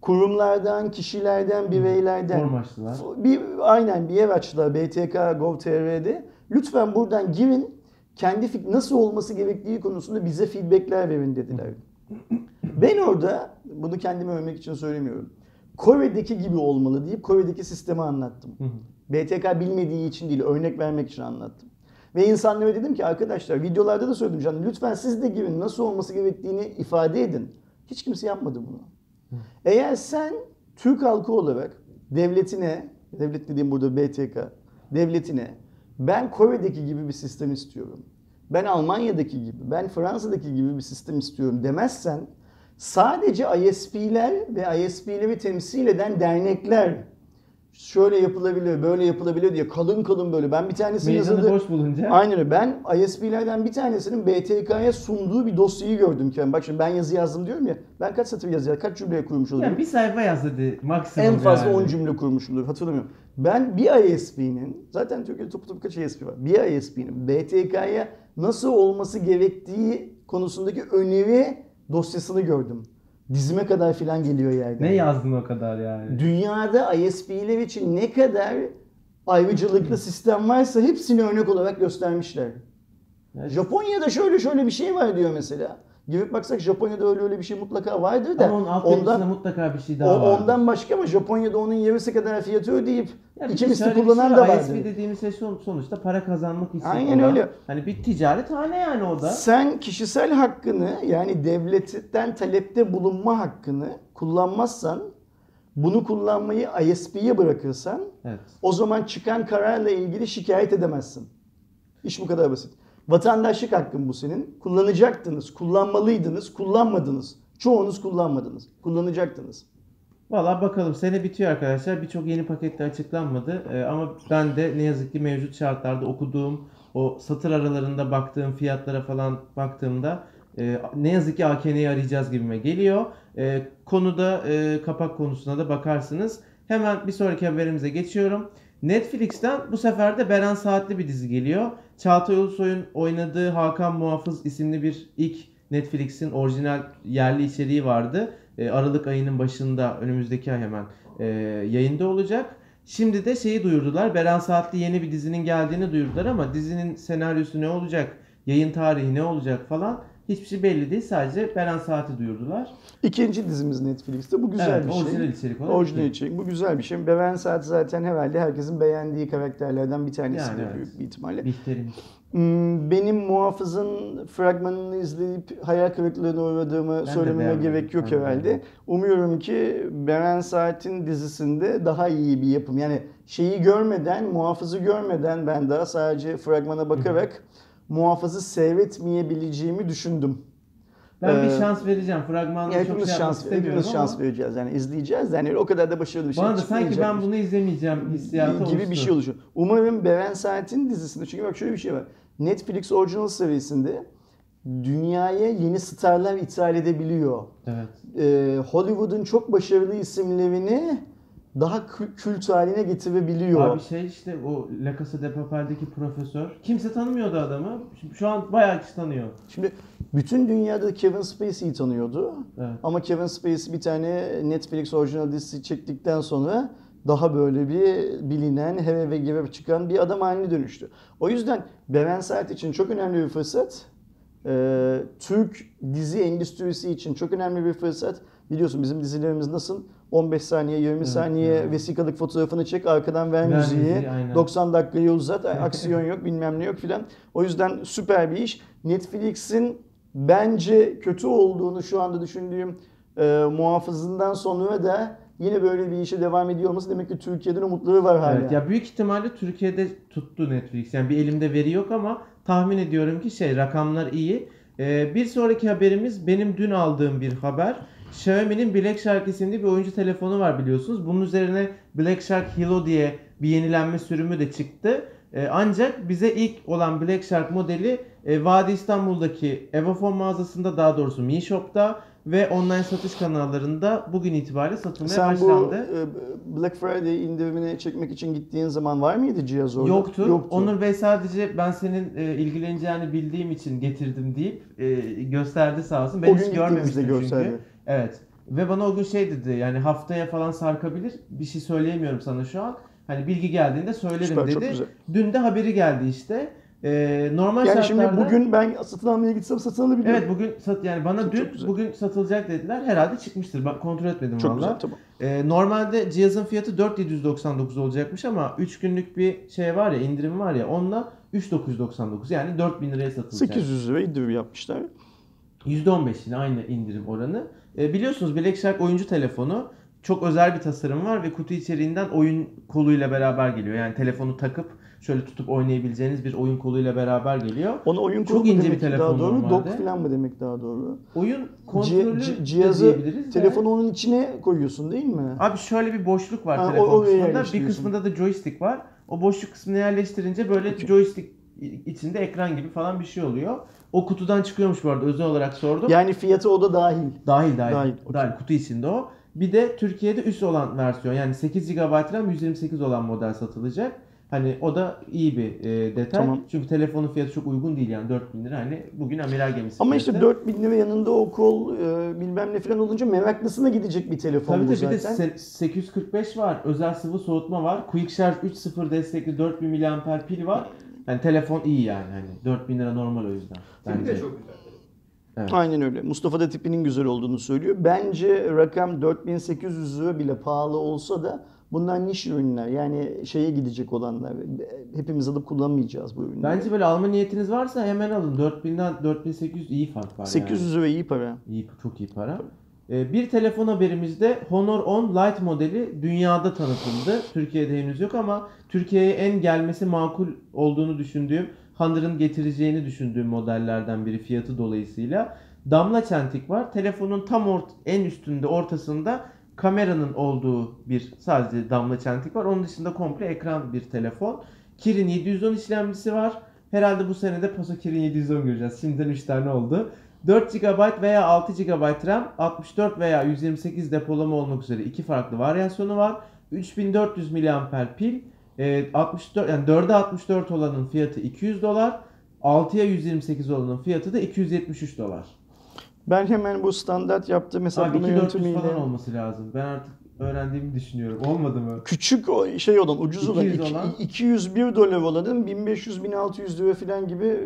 Kurumlardan, kişilerden, bireylerden. Açtılar. Bir, aynen bir yer açtılar BTK Gov.tr'de. Lütfen buradan girin. Kendi nasıl olması gerektiği konusunda bize feedbackler verin dediler. Ben orada bunu kendime övmek için söylemiyorum. Kore'deki gibi olmalı deyip Kore'deki sistemi anlattım. BTK bilmediği için değil, örnek vermek için anlattım. Ve insanlara dedim ki arkadaşlar videolarda da söyledim canım lütfen siz de girin nasıl olması gerektiğini ifade edin. Hiç kimse yapmadı bunu. Eğer sen Türk halkı olarak devletine, devlet dediğim burada BTK, devletine ben Kore'deki gibi bir sistem istiyorum. Ben Almanya'daki gibi, ben Fransa'daki gibi bir sistem istiyorum demezsen sadece ISP'ler ve ISP'leri temsil eden dernekler şöyle yapılabilir, böyle yapılabilir diye kalın kalın böyle. Ben bir tanesini Meydanı yazıldı. boş bulunca. Aynen öyle. Ben ISP'lerden bir tanesinin BTK'ya sunduğu bir dosyayı gördüm ki. Bak şimdi ben yazı yazdım diyorum ya. Ben kaç satır yazı kaç cümle kurmuş olurum? Yani bir sayfa yaz hadi maksimum en fazla yani. 10 cümle kurmuşumdur hatırlamıyorum. Ben bir ISP'nin zaten Türkiye'de topu topu kaç ISP var? Bir ISP'nin BTK'ya nasıl olması gerektiği konusundaki öneri dosyasını gördüm. Dizime kadar filan geliyor yerden. Ne yazdın o kadar yani? Dünyada ISP'ler için ne kadar ayrıcalıklı sistem varsa hepsini örnek olarak göstermişler. Yani- Japonya'da şöyle şöyle bir şey var diyor mesela. Girip baksak Japonya'da öyle öyle bir şey mutlaka vardır da Ama onun altyapısında ondan mutlaka bir şey daha var. ondan başka ama Japonya'da onun yarısı kadar fiyatı ödeyip Ya iki misli kullanan şey da var, vardır. ISP dediğimiz şey son- sonuçta para kazanmak için Aynen olan, öyle. Hani bir ticaret hane yani o da. Sen kişisel hakkını yani devletten talepte bulunma hakkını kullanmazsan bunu kullanmayı ISP'ye bırakırsan Evet. o zaman çıkan kararla ilgili şikayet edemezsin. İş bu kadar basit. Vatandaşlık hakkın bu senin. Kullanacaktınız, kullanmalıydınız, kullanmadınız. Çoğunuz kullanmadınız. Kullanacaktınız. Valla bakalım sene bitiyor arkadaşlar. Birçok yeni pakette açıklanmadı. Ee, ama ben de ne yazık ki mevcut şartlarda okuduğum o satır aralarında baktığım fiyatlara falan baktığımda e, ne yazık ki AKN'yi arayacağız gibime geliyor. E, konuda e, kapak konusuna da bakarsınız. Hemen bir sonraki haberimize geçiyorum. Netflix'ten bu sefer de Beren Saatli bir dizi geliyor. Çağatay Ulusoy'un oynadığı Hakan Muhafız isimli bir ilk Netflix'in orijinal yerli içeriği vardı. E, Aralık ayının başında önümüzdeki ay hemen e, yayında olacak. Şimdi de şeyi duyurdular. Beren Saatli yeni bir dizinin geldiğini duyurdular ama dizinin senaryosu ne olacak? Yayın tarihi ne olacak falan hiçbir şey belli değil. Sadece Beren Saat'i duyurdular. İkinci dizimiz Netflix'te. Bu güzel evet, bir şey. orijinal içerik olarak. Orijinal içerik. Bu güzel bir şey. Beren Saat zaten herhalde herkesin beğendiği karakterlerden bir tanesi Yani de evet. büyük bir ihtimalle. Bihter'in. Hmm, Benim muhafızın fragmanını izleyip hayal kırıklığına uğradığımı de söylememe gerek yok Ben de herhalde. beğenmedim. Umuyorum ki Beren Saat'in dizisinde daha iyi bir yapım. Yani şeyi görmeden, muhafızı görmeden ben daha sadece fragmana bakarak muhafızı seyretmeyebileceğimi düşündüm. Ben bir Ee, şans vereceğim. Fragmanda çok hepimiz şey şans, istemiyorum ama şans vereceğiz. Yani izleyeceğiz. Yani o kadar da başarılı bir şey bana da sanki ben bunu izlemeyeceğim hissiyatı gibi bir oluştu. şey oluşuyor. Umarım Beren Saat'in dizisinde çünkü bak şöyle bir şey var. Netflix orijinal seviyesinde dünyaya yeni starlar ithal edebiliyor. Evet. Ee, Hollywood'un çok başarılı isimlerini daha kü- kült haline getirebiliyor. Abi şey işte o La Casa de Papel'deki profesör. Kimse tanımıyordu adamı. Şu- Şu an bayağı kişi tanıyor. Şimdi bütün dünyada Kevin Spacey'i tanıyordu. Evet. Ama Kevin Spacey bir tane Netflix orijinal dizisi çektikten sonra daha böyle bir bilinen, hele ve gibi çıkan bir adam haline dönüştü. O yüzden Beren Saat için çok önemli bir fırsat. Ee, Türk dizi endüstrisi için çok önemli bir fırsat. Biliyorsun bizim dizilerimiz nasıl? 15 saniye, 20 Evet, saniye evet. vesikalık fotoğrafını çek, arkadan ver, Ver müziği. müziği, aynen. 90 dakikayı uzat, aksiyon yok, bilmem ne yok filan. O yüzden süper bir iş. Netflix'in bence kötü olduğunu şu anda düşündüğüm e, muhafızından sonra da yine böyle bir işe devam ediyor olması demek ki Türkiye'den umutları var hala. Evet ya büyük ihtimalle Türkiye'de tuttu Netflix. Yani bir elimde veri yok ama tahmin ediyorum ki şey rakamlar iyi. Ee, bir sonraki haberimiz benim dün aldığım bir haber. Xiaomi'nin Black Shark isimli bir oyuncu telefonu var biliyorsunuz. Bunun üzerine Black Shark Hilo diye bir yenilenme sürümü de çıktı. Ee, ancak bize ilk olan Black Shark modeli E, Vadi İstanbul'daki Evofon mağazasında daha doğrusu Mi Shop'ta ve online satış kanallarında bugün itibariyle satılmaya Sen bu başlandı. e, Black Friday indirimini çekmek için gittiğin zaman var mıydı cihaz orada? Yoktu. Onur Bey sadece ben senin e, ilgileneceğini bildiğim için getirdim deyip e, gösterdi sağ olsun. Ben o hiç görmemiştim gösterdi. Evet. Ve bana o gün şey dedi yani haftaya falan sarkabilir. Bir şey söyleyemiyorum sana şu an. Hani bilgi geldiğinde söylerim Süper, dedi. Dün de haberi geldi işte. E, normal Yani şartlarda... şimdi bugün ben satın almaya gitsem satın alabilirim. Evet bugün sat yani bana Çok- dün çok bugün satılacak dediler. Herhalde çıkmıştır. Ben kontrol etmedim Çok valla. güzel tamam. Ee, normalde cihazın fiyatı 4799 olacakmış ama 3 günlük bir şey var ya indirim var ya onunla 3999 yani 4000 liraya satılacak. 800 lira indirim yapmışlar. %15 yine aynı indirim oranı. Ee, biliyorsunuz Black Shark oyuncu telefonu çok özel bir tasarım var ve kutu içeriğinden oyun koluyla beraber geliyor. Yani telefonu takıp şöyle tutup oynayabileceğiniz bir oyun koluyla beraber geliyor. Ona oyun Çok kolu mu ince bir telefon daha doğru, normalde. dock falan mı demek daha doğru? Oyun kontrolü c- cihazı, de- telefonu onun içine koyuyorsun değil mi? Abi şöyle bir boşluk var Ha, o- telefon oraya kısmında. Bir kısmında da joystick var. O boşluk kısmını yerleştirince böyle joystick içinde ekran gibi falan bir şey oluyor. O kutudan çıkıyormuş bu arada özel olarak sordum. Yani fiyatı o da dahil. dahil dahil. Dahil, Dahil, okey. kutu içinde o. Bir de Türkiye'de üst olan versiyon yani 8 GB RAM 128 olan model satılacak. Hani o da iyi bir e, detay. Tamam. Çünkü telefonun fiyatı çok uygun değil yani 4000 lira. Hani bugün amiral gemisi Ama fiyatı. işte 4000 lira yanında o kol e, bilmem ne falan olunca meraklısına gidecek bir telefon Tabii bu tabii bir de zaten. se- 845 var. Özel sıvı soğutma var. Quick Charge 3.0 destekli 4000 mAh pil var. Yani telefon iyi yani hani 4000 lira normal o yüzden. Tipi Bence. de çok güzel. Evet. Aynen öyle. Mustafa da tipinin güzel olduğunu söylüyor. Bence rakam 4800 lira bile pahalı olsa da bunlar niş ürünler. Yani şeye gidecek olanlar. Hepimiz alıp kullanmayacağız bu ürünleri. Bence böyle alma niyetiniz varsa hemen alın. 4000'den 4800 iyi fark var 800 lira iyi para. yani. İyi, çok iyi para. Ee, Bir telefon haberimizde Honor 10 Lite modeli dünyada tanıtıldı. Türkiye'de henüz yok ama Türkiye'ye en gelmesi makul olduğunu düşündüğüm, Honor'ın getireceğini düşündüğüm modellerden biri fiyatı dolayısıyla. Damla çentik var. Telefonun tam ort en üstünde ortasında kameranın olduğu bir sadece damla çentik var. Onun dışında komple ekran bir telefon. Kirin 710 işlemcisi var. Herhalde bu sene de Paso Kirin 710 göreceğiz. Şimdiden 3 tane oldu. 4 GB veya 6 GB RAM, 64 veya 128 depolama olmak üzere iki farklı varyasyonu var. 3400 mAh pil. Ee, 64 yani 4'e 64 olanın fiyatı 200 dolar. 6'ya 128 olanın fiyatı da 273 dolar. Ben hemen bu standart yaptığım Abi hesaplama 2400 yöntemiyle falan olması lazım. Ben artık öğrendiğimi düşünüyorum. Olmadı mı? küçük o şey olan ucuz olan, 200 iki- olan. 201 dolar olanın 1500-1600 lira falan gibi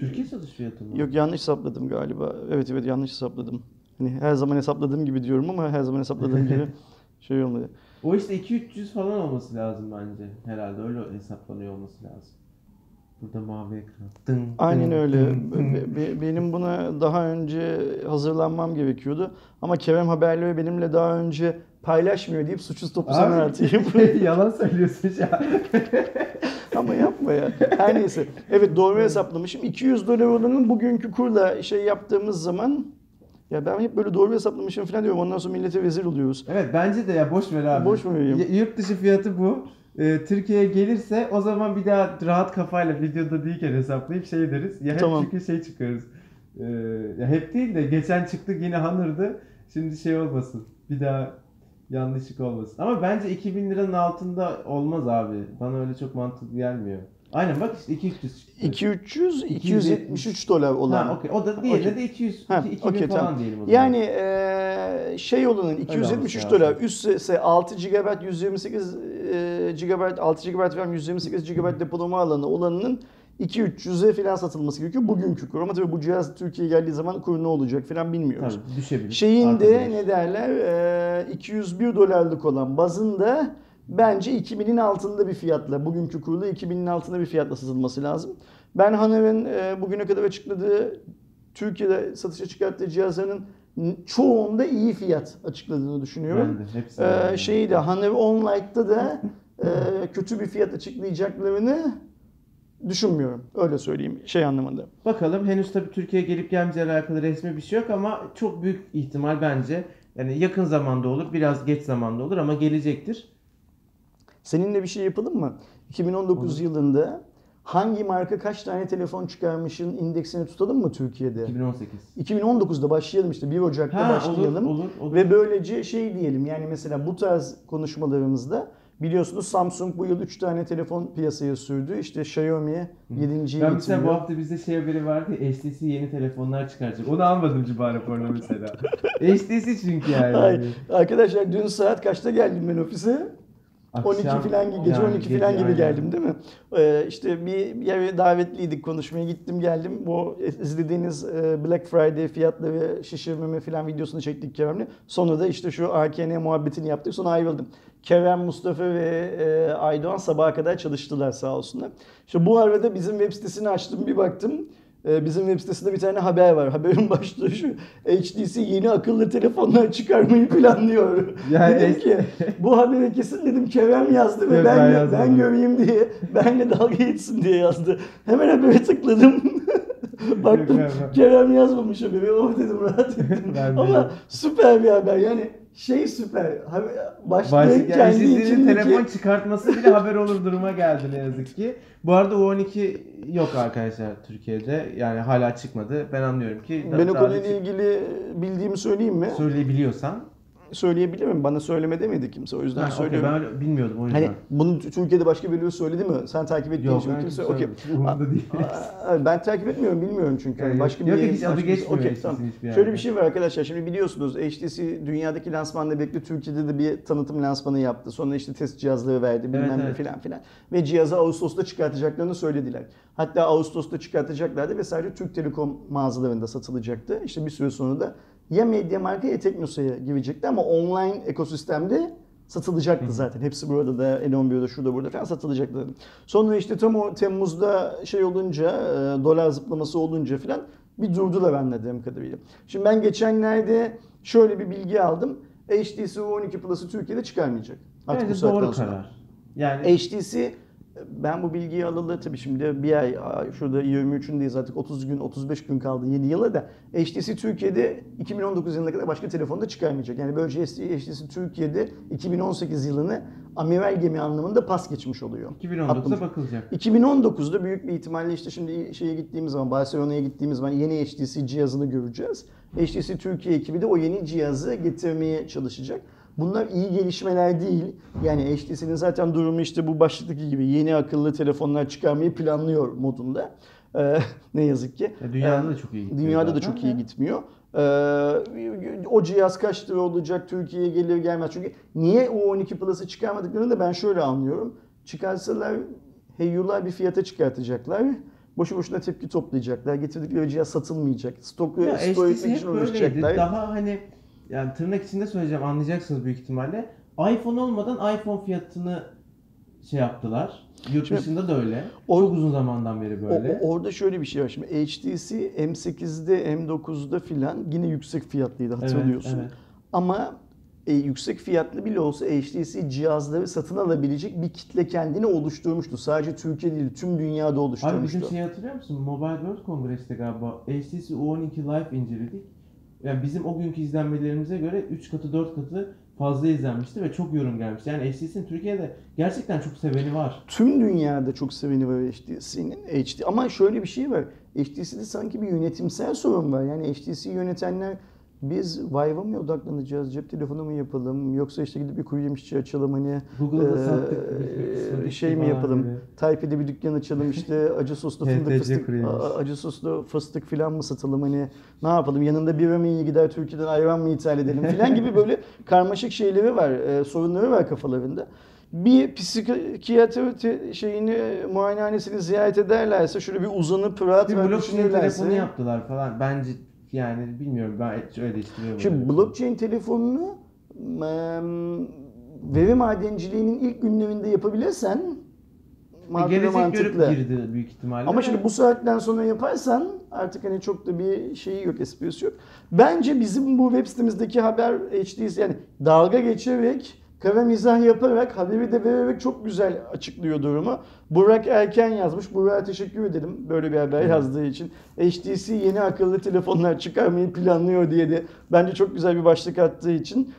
Türkiye satış fiyatı mı? Yok yanlış hesapladım galiba. Evet evet yanlış hesapladım. Hani her zaman hesapladığım gibi diyorum ama her zaman hesapladığım gibi şey olmadı. O işte 2-300 falan olması lazım bence. Herhalde öyle hesaplanıyor olması lazım. Burada mavi ekran. Dın, Aynen dın, öyle. dın, dın. Be- be- Benim buna daha önce hazırlanmam gerekiyordu. Ama Kerem haberleri benimle daha önce paylaşmıyor deyip suçsuz topu sana atayım. Yalan söylüyorsun an. Ama yapma ya. Her neyse. Evet doğru hesaplamışım. 200 dolar olanın bugünkü kurla şey yaptığımız zaman ya ben hep böyle doğru hesaplamışım falan diyorum. Ondan sonra millete vezir oluyoruz. Evet bence de ya boş ver abi. Boş mu vereyim? Y- Yurt dışı fiyatı bu. Ee, Türkiye'ye gelirse o zaman bir daha rahat kafayla videoda değilken hesaplayıp şey deriz. Ya hep Tamam. çünkü şey çıkarız. Ee, ya hep değil de geçen çıktık yine Honor'dı. Şimdi şey olmasın. Bir daha yanlışlık olmasın. Ama bence 2000 liranın altında olmaz abi. Bana öyle çok mantıklı gelmiyor. Aynen bak işte 200 çıktı. 2300 273 dolar olan. Ha okey. O da diğerine Okey. de 200 Ha, iki- 2000 okey, falan tamam. diyelim o zaman. Yani eee, şey olanın 273 olması dolar lazım. üstse 6 GB 128 eee, GB 6 GB RAM 128 GB depolama alanı olanının 2-300'e falan satılması gerekiyor bugünkü kur. Ama tabii bu cihaz Türkiye'ye geldiği zaman kuru ne olacak falan bilmiyoruz. Tabii düşebilir. Şeyin de ne derler eee, 201 dolarlık olan bazında bence 2000'in altında bir fiyatla bugünkü kurla 2000'in altında bir fiyatla satılması lazım. Ben Haner'in eee, bugüne kadar açıkladığı Türkiye'de satışa çıkarttığı cihazların çoğunda iyi fiyat açıkladığını düşünüyorum. Ben de hepsi. Ee, şeyi de Hanev Online'da da e, kötü bir fiyat açıklayacaklarını düşünmüyorum. Öyle söyleyeyim şey anlamında. Bakalım henüz tabii Türkiye'ye gelip gelmeyeceğiyle alakalı resmi bir şey yok ama çok büyük ihtimal bence yani yakın zamanda olur, biraz geç zamanda olur ama gelecektir. Seninle bir şey yapalım mı? 2019 yılında Hangi marka kaç tane telefon çıkarmışın indeksini tutalım mı Türkiye'de? 2018. 2019'da başlayalım işte 1 Ocak'ta Ha, başlayalım. olur, olur, olur. Ve böylece şey diyelim yani mesela bu tarz konuşmalarımızda biliyorsunuz Samsung bu yıl 3 tane telefon piyasaya sürdü. İşte Xiaomi 7.yi Ben mesela bu getiriyor. hafta bizde şey haberi vardı HTC yeni telefonlar çıkaracak. Onu almadım Ciba raporuna mesela. HTC çünkü yani. Ay, arkadaşlar dün saat kaçta geldim ben ofise? 12 Akşam- falan gibi, gece yani 12 gece, falan gibi aynen. geldim değil mi? Ee, işte bir yere davetliydik konuşmaya gittim geldim. Bu izlediğiniz e, Black Friday fiyatları şişirmeme falan videosunu çektik Kerem'le. Sonra da işte şu AKN muhabbetini yaptık sonra ayrıldım. Kerem, Mustafa ve e, Aydoğan sabaha kadar çalıştılar sağ olsunlar. İşte bu arada bizim web sitesini açtım bir baktım. Ee, Bizim web sitesinde bir tane haber var. Haberin başlığı şu. HTC yeni akıllı telefonlar çıkarmayı planlıyor. Yani dedim ki bu haberi kesin dedim Kerem yazdı ve ben, ben ben, göreyim diye benle dalga geçsin diye yazdı. Hemen habere tıkladım. Baktım Kerem yazmamış haberi. Oh dedim rahat ettim. Ama süper bir haber. Yani şey süper. Başka kendi içindeki... telefon çıkartması bile haber olur duruma geldi ne yazık ki. Bu arada U12 yok arkadaşlar Türkiye'de. Yani hala çıkmadı. Ben anlıyorum ki. Ben o konuyla ilgili bildiğimi söyleyeyim mi? Söyleyebiliyorsan. Söyleyebilirim. Bana söyleme demedi kimse. O yüzden Ha, söylüyorum. ben öyle bilmiyordum o yüzden. Hani bunu Türkiye'de başka birileri söyledi mi? Sen takip ettiğin için ben kimse. Okey. Umurumda değil. Ben takip etmiyorum, bilmiyorum çünkü. Yani başka yok, bir yok, adı geçmiyor HTC'nin tamam. Şöyle bir şey var arkadaşlar. Şimdi biliyorsunuz HTC dünyadaki lansmanla birlikte Türkiye'de de bir tanıtım lansmanı yaptı. Sonra işte test cihazları verdi bilmem Evet, ne evet. filan filan. Ve cihazı Ağustos'ta çıkartacaklarını söylediler. Hatta Ağustos'ta çıkartacaklardı ve sadece Türk Telekom mağazalarında satılacaktı. İşte bir süre sonra da ya Mediamarkt'a ya Teknosa'ya girecekti ama online ekosistemde satılacaktı zaten. Hepsi burada da N11'de şurada burada falan satılacaktı. Sonra işte tam o Temmuz'da şey olunca e, dolar zıplaması olunca falan bir durdular anladığım kadarıyla. Şimdi ben geçenlerde şöyle bir bilgi aldım. HTC U12 Plus'ı Türkiye'de çıkarmayacak. Artık bu Bence saatten doğru karar. Yani HTC ben bu bilgiyi alalı tabii şimdi bir ay şurada 23'ündeyiz artık 30 gün 35 gün kaldı yeni yıla da HTC Türkiye'de 2019 yılına kadar başka telefonda çıkarmayacak. Yani böylece HTC Türkiye'de 2018 yılını amiral gemi anlamında pas geçmiş oluyor. 2019'da Atlamış. bakılacak. 2019'da büyük bir ihtimalle işte şimdi şeye gittiğimiz zaman Barcelona'ya gittiğimiz zaman yeni HTC cihazını göreceğiz. HTC Türkiye ekibi de o yeni cihazı getirmeye çalışacak. Bunlar iyi gelişmeler değil. Yani HTC'nin zaten durumu işte bu başlıktaki gibi yeni akıllı telefonlar çıkarmayı planlıyor modunda. Ee, ne yazık ki. Ya dünyada Ee, da çok iyi gidiyor Dünyada da çok iyi gitmiyor. Ee, o cihaz kaç lira olacak Türkiye'ye gelir gelmez. Çünkü niye U12 Plus'ı çıkarmadıklarını da ben şöyle anlıyorum. Çıkarsalar heyyular bir fiyata çıkartacaklar. Boşu boşuna tepki toplayacaklar. Getirdikleri cihaz satılmayacak. Stoku Ya hep için uğraşacaklar. Daha hani yani tırnak içinde söyleyeceğim anlayacaksınız büyük ihtimalle. iPhone olmadan iPhone fiyatını şey yaptılar. Yurt Şimdi- dışında da öyle. O- Çok uzun zamandan beri böyle. o- orada şöyle bir şey var. Şimdi HTC M8'de M9'da filan yine yüksek fiyatlıydı hatırlıyorsun. evet. Ama e, yüksek fiyatlı bile olsa HTC cihazları satın alabilecek bir kitle kendini oluşturmuştu. Sadece Türkiye değil tüm dünyada Abi oluşturmuştu. bizim şeyi hatırlıyor musun? Mobile World Congress'te galiba HTC U12 Live inceledik. Yani bizim o günkü izlenmelerimize göre 3 katı 4 katı fazla izlenmişti ve çok yorum gelmişti. Yani HTC'nin Türkiye'de gerçekten çok seveni var. Tüm dünyada çok seveni var HTC'nin. HD ama şöyle bir şey var. HTC'de sanki bir yönetimsel sorun var. Yani HTC yönetenler biz Vive'a mı odaklanacağız, cep telefonu mu yapalım, yoksa işte gidip bir kuru yemişçi açalım hani sattık. Ee, şey mi yapalım, gibi. Taipei'de bir dükkan açalım işte acı soslu fındık fıstık, acı soslu fıstık filan mı satalım hani ne yapalım yanında bira mı iyi gider Türkiye'den ayran mı ithal edelim filan gibi böyle karmaşık şeyleri var, e, sorunları var kafalarında. Bir psikiyatri şeyini muayenehanesini ziyaret ederlerse şöyle bir uzanıp rahat Bir blockchain düşünürlerse. telefonu yaptılar falan. Bence yani bilmiyorum ben öyle eleştiriyorum. Şimdi blockchain telefonunu veri madenciliğinin ilk günlerinde yapabilirsen makul ve E, mantıklı. girdi büyük ihtimalle. Ama şimdi bu saatten sonra yaparsan artık hani çok da bir şeyi yok, esprisi yok. Bence bizim bu web sitemizdeki haber HD'si yani dalga geçerek, kara mizah yaparak, haberi de vererek çok güzel açıklıyor durumu. Burak Erken yazmış. Burak'a teşekkür edelim böyle bir haber yazdığı için. HTC yeni akıllı telefonlar çıkarmayı planlıyor diye de bence çok güzel bir başlık attığı için.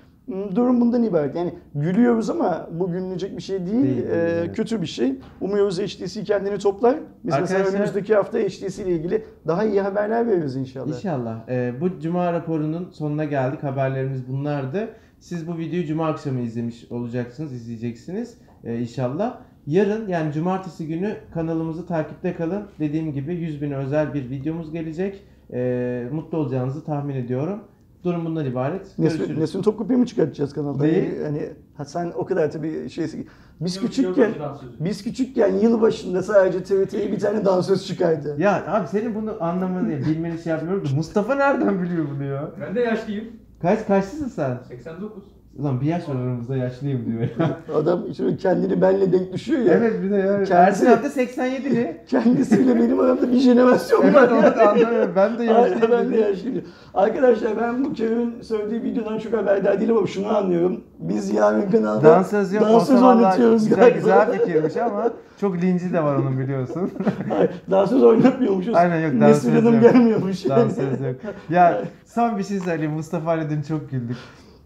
Durum bundan ibaret. Yani gülüyoruz ama bu gülünecek bir şey değil. Değil, Ee, evet. kötü bir şey. Umuyoruz HTC kendini toplar. Biz mesela Arkadaşlar- önümüzdeki hafta HTC ile ilgili daha iyi haberler veririz inşallah. İnşallah. Ee, bu cuma raporunun sonuna geldik. Haberlerimiz bunlardı. Siz bu videoyu cuma akşamı izlemiş olacaksınız, izleyeceksiniz ee, inşallah. Yarın yani cumartesi günü kanalımızı takipte kalın. Dediğim gibi 100 bin özel bir videomuz gelecek. Ee, mutlu olacağınızı tahmin ediyorum. Durum bundan ibaret. Nesrin, Görüşürüz. Nesrin Topkapı'yı mı çıkartacağız kanalda? Değil. Hani ha sen o kadar tabii şeysi. Biz küçükken biz küçükken yılbaşında sadece TRT'ye bir tane dansöz çıkardı. Ya abi senin bunu anlamanı, bilmeni şey yapmıyorum da Mustafa nereden biliyor bunu ya? Ben de yaşlıyım. Kaç kaçlısın sen? 89. Ulan bir yaş var aramızda yaşlıyım diyor ya. Adam şimdi kendini benle denk düşüyor ya. evet bir de ya. Kendisi- Ersin abi de 87'li. Kendisiyle benim aramda bir jenerasyon evet var. onu da anlamıyorum. Ben de Aynen yaşlıyım. ben de yaşlıyım. Arkadaşlar ben bu Kerem'in söylediği videodan çok haberdar değilim ama şunu anlıyorum. Biz yarın kanalda Dansöz yok dansöz oynatıyoruz güzel, galiba. güzel fikirmiş ama çok linci de var onun biliyorsun. Hayır, dansöz oynatmıyormuşuz. Aynen yok, dansöz Hanım yok. gelmiyormuş. Dansöz yok. Ya son bir şey söyleyeyim. Mustafa ile dün çok güldük.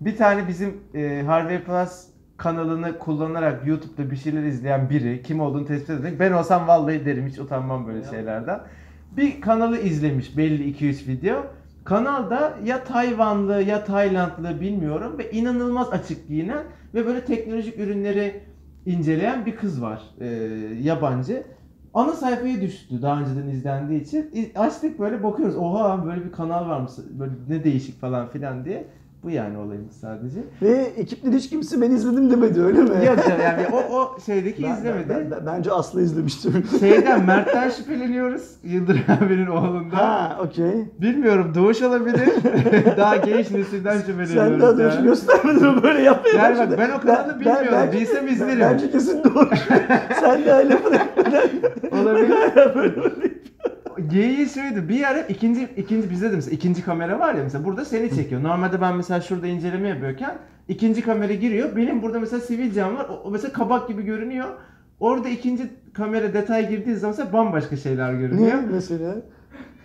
Bir tane bizim e, Harvey Plus kanalını kullanarak YouTube'da bir şeyler izleyen biri kim olduğunu tespit etmek. Ben olsam vallahi derim hiç utanmam böyle şeylerden. Bir kanalı izlemiş belli 2-3 video. Kanalda ya Tayvanlı ya Taylandlı bilmiyorum ve inanılmaz açık giyinen ve böyle teknolojik ürünleri inceleyen bir kız var e, yabancı. Ana sayfaya düştü daha önceden izlendiği için. Açtık böyle bakıyoruz. Oha böyle bir kanal varmış. Böyle ne değişik falan filan diye. Bu yani olayımız sadece. Ve ekipten hiç kimse ben izledim demedi öyle mi? Yok yani o, o şeydeki Ben- izlemedi. ben- ben- bence Aslı izlemiştir. Şeyden Mert'ten şüpheleniyoruz. Yıldıray abinin oğlundan. ha okey. Bilmiyorum doğuş olabilir. daha genç nesilden şüpheleniyoruz. Sen daha yani. göstermedin böyle yapmaya Yani bak ben o kanalı bilmiyorum. bence- Bilsem izlerim. Bence kesin doğru. Sen de öyle bırakmadan. Olabilir. böyle böyle. Geyiği şuydu. Bir ara ikinci ikinci bizde de mesela ikinci kamera var ya mesela burada seni çekiyor. Normalde ben mesela şurada inceleme yapıyorken ikinci kamera giriyor. Benim burada mesela sivilcem var. O, mesela kabak gibi görünüyor. Orada ikinci kamera detay girdiği zaman mesela bambaşka şeyler görünüyor. Niye mesela?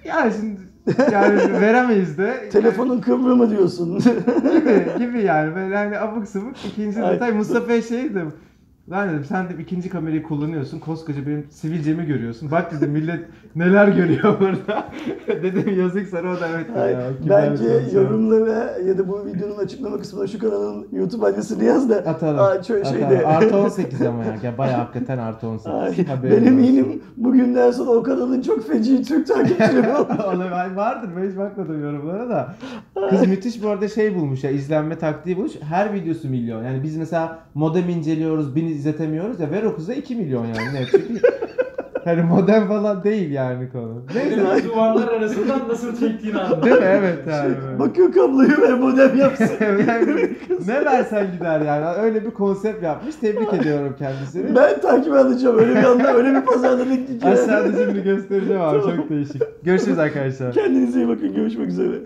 Yani şimdi yani veremeyiz de. Telefonun kıvrımı diyorsun. gibi gibi yani böyle hani abuk sabuk ikinci Ay. detay Mustafa'ya şey Lan dedim sen de ikinci kamerayı kullanıyorsun. Koskoca benim sivilcemi görüyorsun. Bak dedim millet neler görüyor burada. dedim yazık sana o da evet. Ay, ya, Bence yorumlara ya da bu videonun açıklama kısmına şu kanalın YouTube adresini yaz da Atalım. Aa, şöyle atalım. şeyde- Artı 18 ama ya. ya. Bayağı hakikaten artı 18. Ay, ben olsun. eminim bugünden sonra o kanalın çok feci Türk takipçileri. Olabilir. Vardır ben hiç bakmadım yorumlara da. Kız müthiş bu arada şey bulmuş ya izlenme taktiği bulmuş. Her videosu milyon. Yani biz mesela modem inceliyoruz, bin izletemiyoruz ya ver o kıza 2 milyon yani. Ne? Hani modem falan değil yani konu. Neyse. Neyse. Duvarlar arasından nasıl çektiğini anladım. Değil mi? Evet yani. Bakıyor kabloyu ver modem yapsın. Yani ne versen gider yani. Öyle bir konsept yapmış. Tebrik ediyorum kendisini. ben takip alacağım öyle bir anda öyle bir pazarda bekleyeceğim. Aşağıda şimdi göstereceğim abi. Çok değişik. Görüşürüz arkadaşlar. Kendinize iyi bakın görüşmek üzere.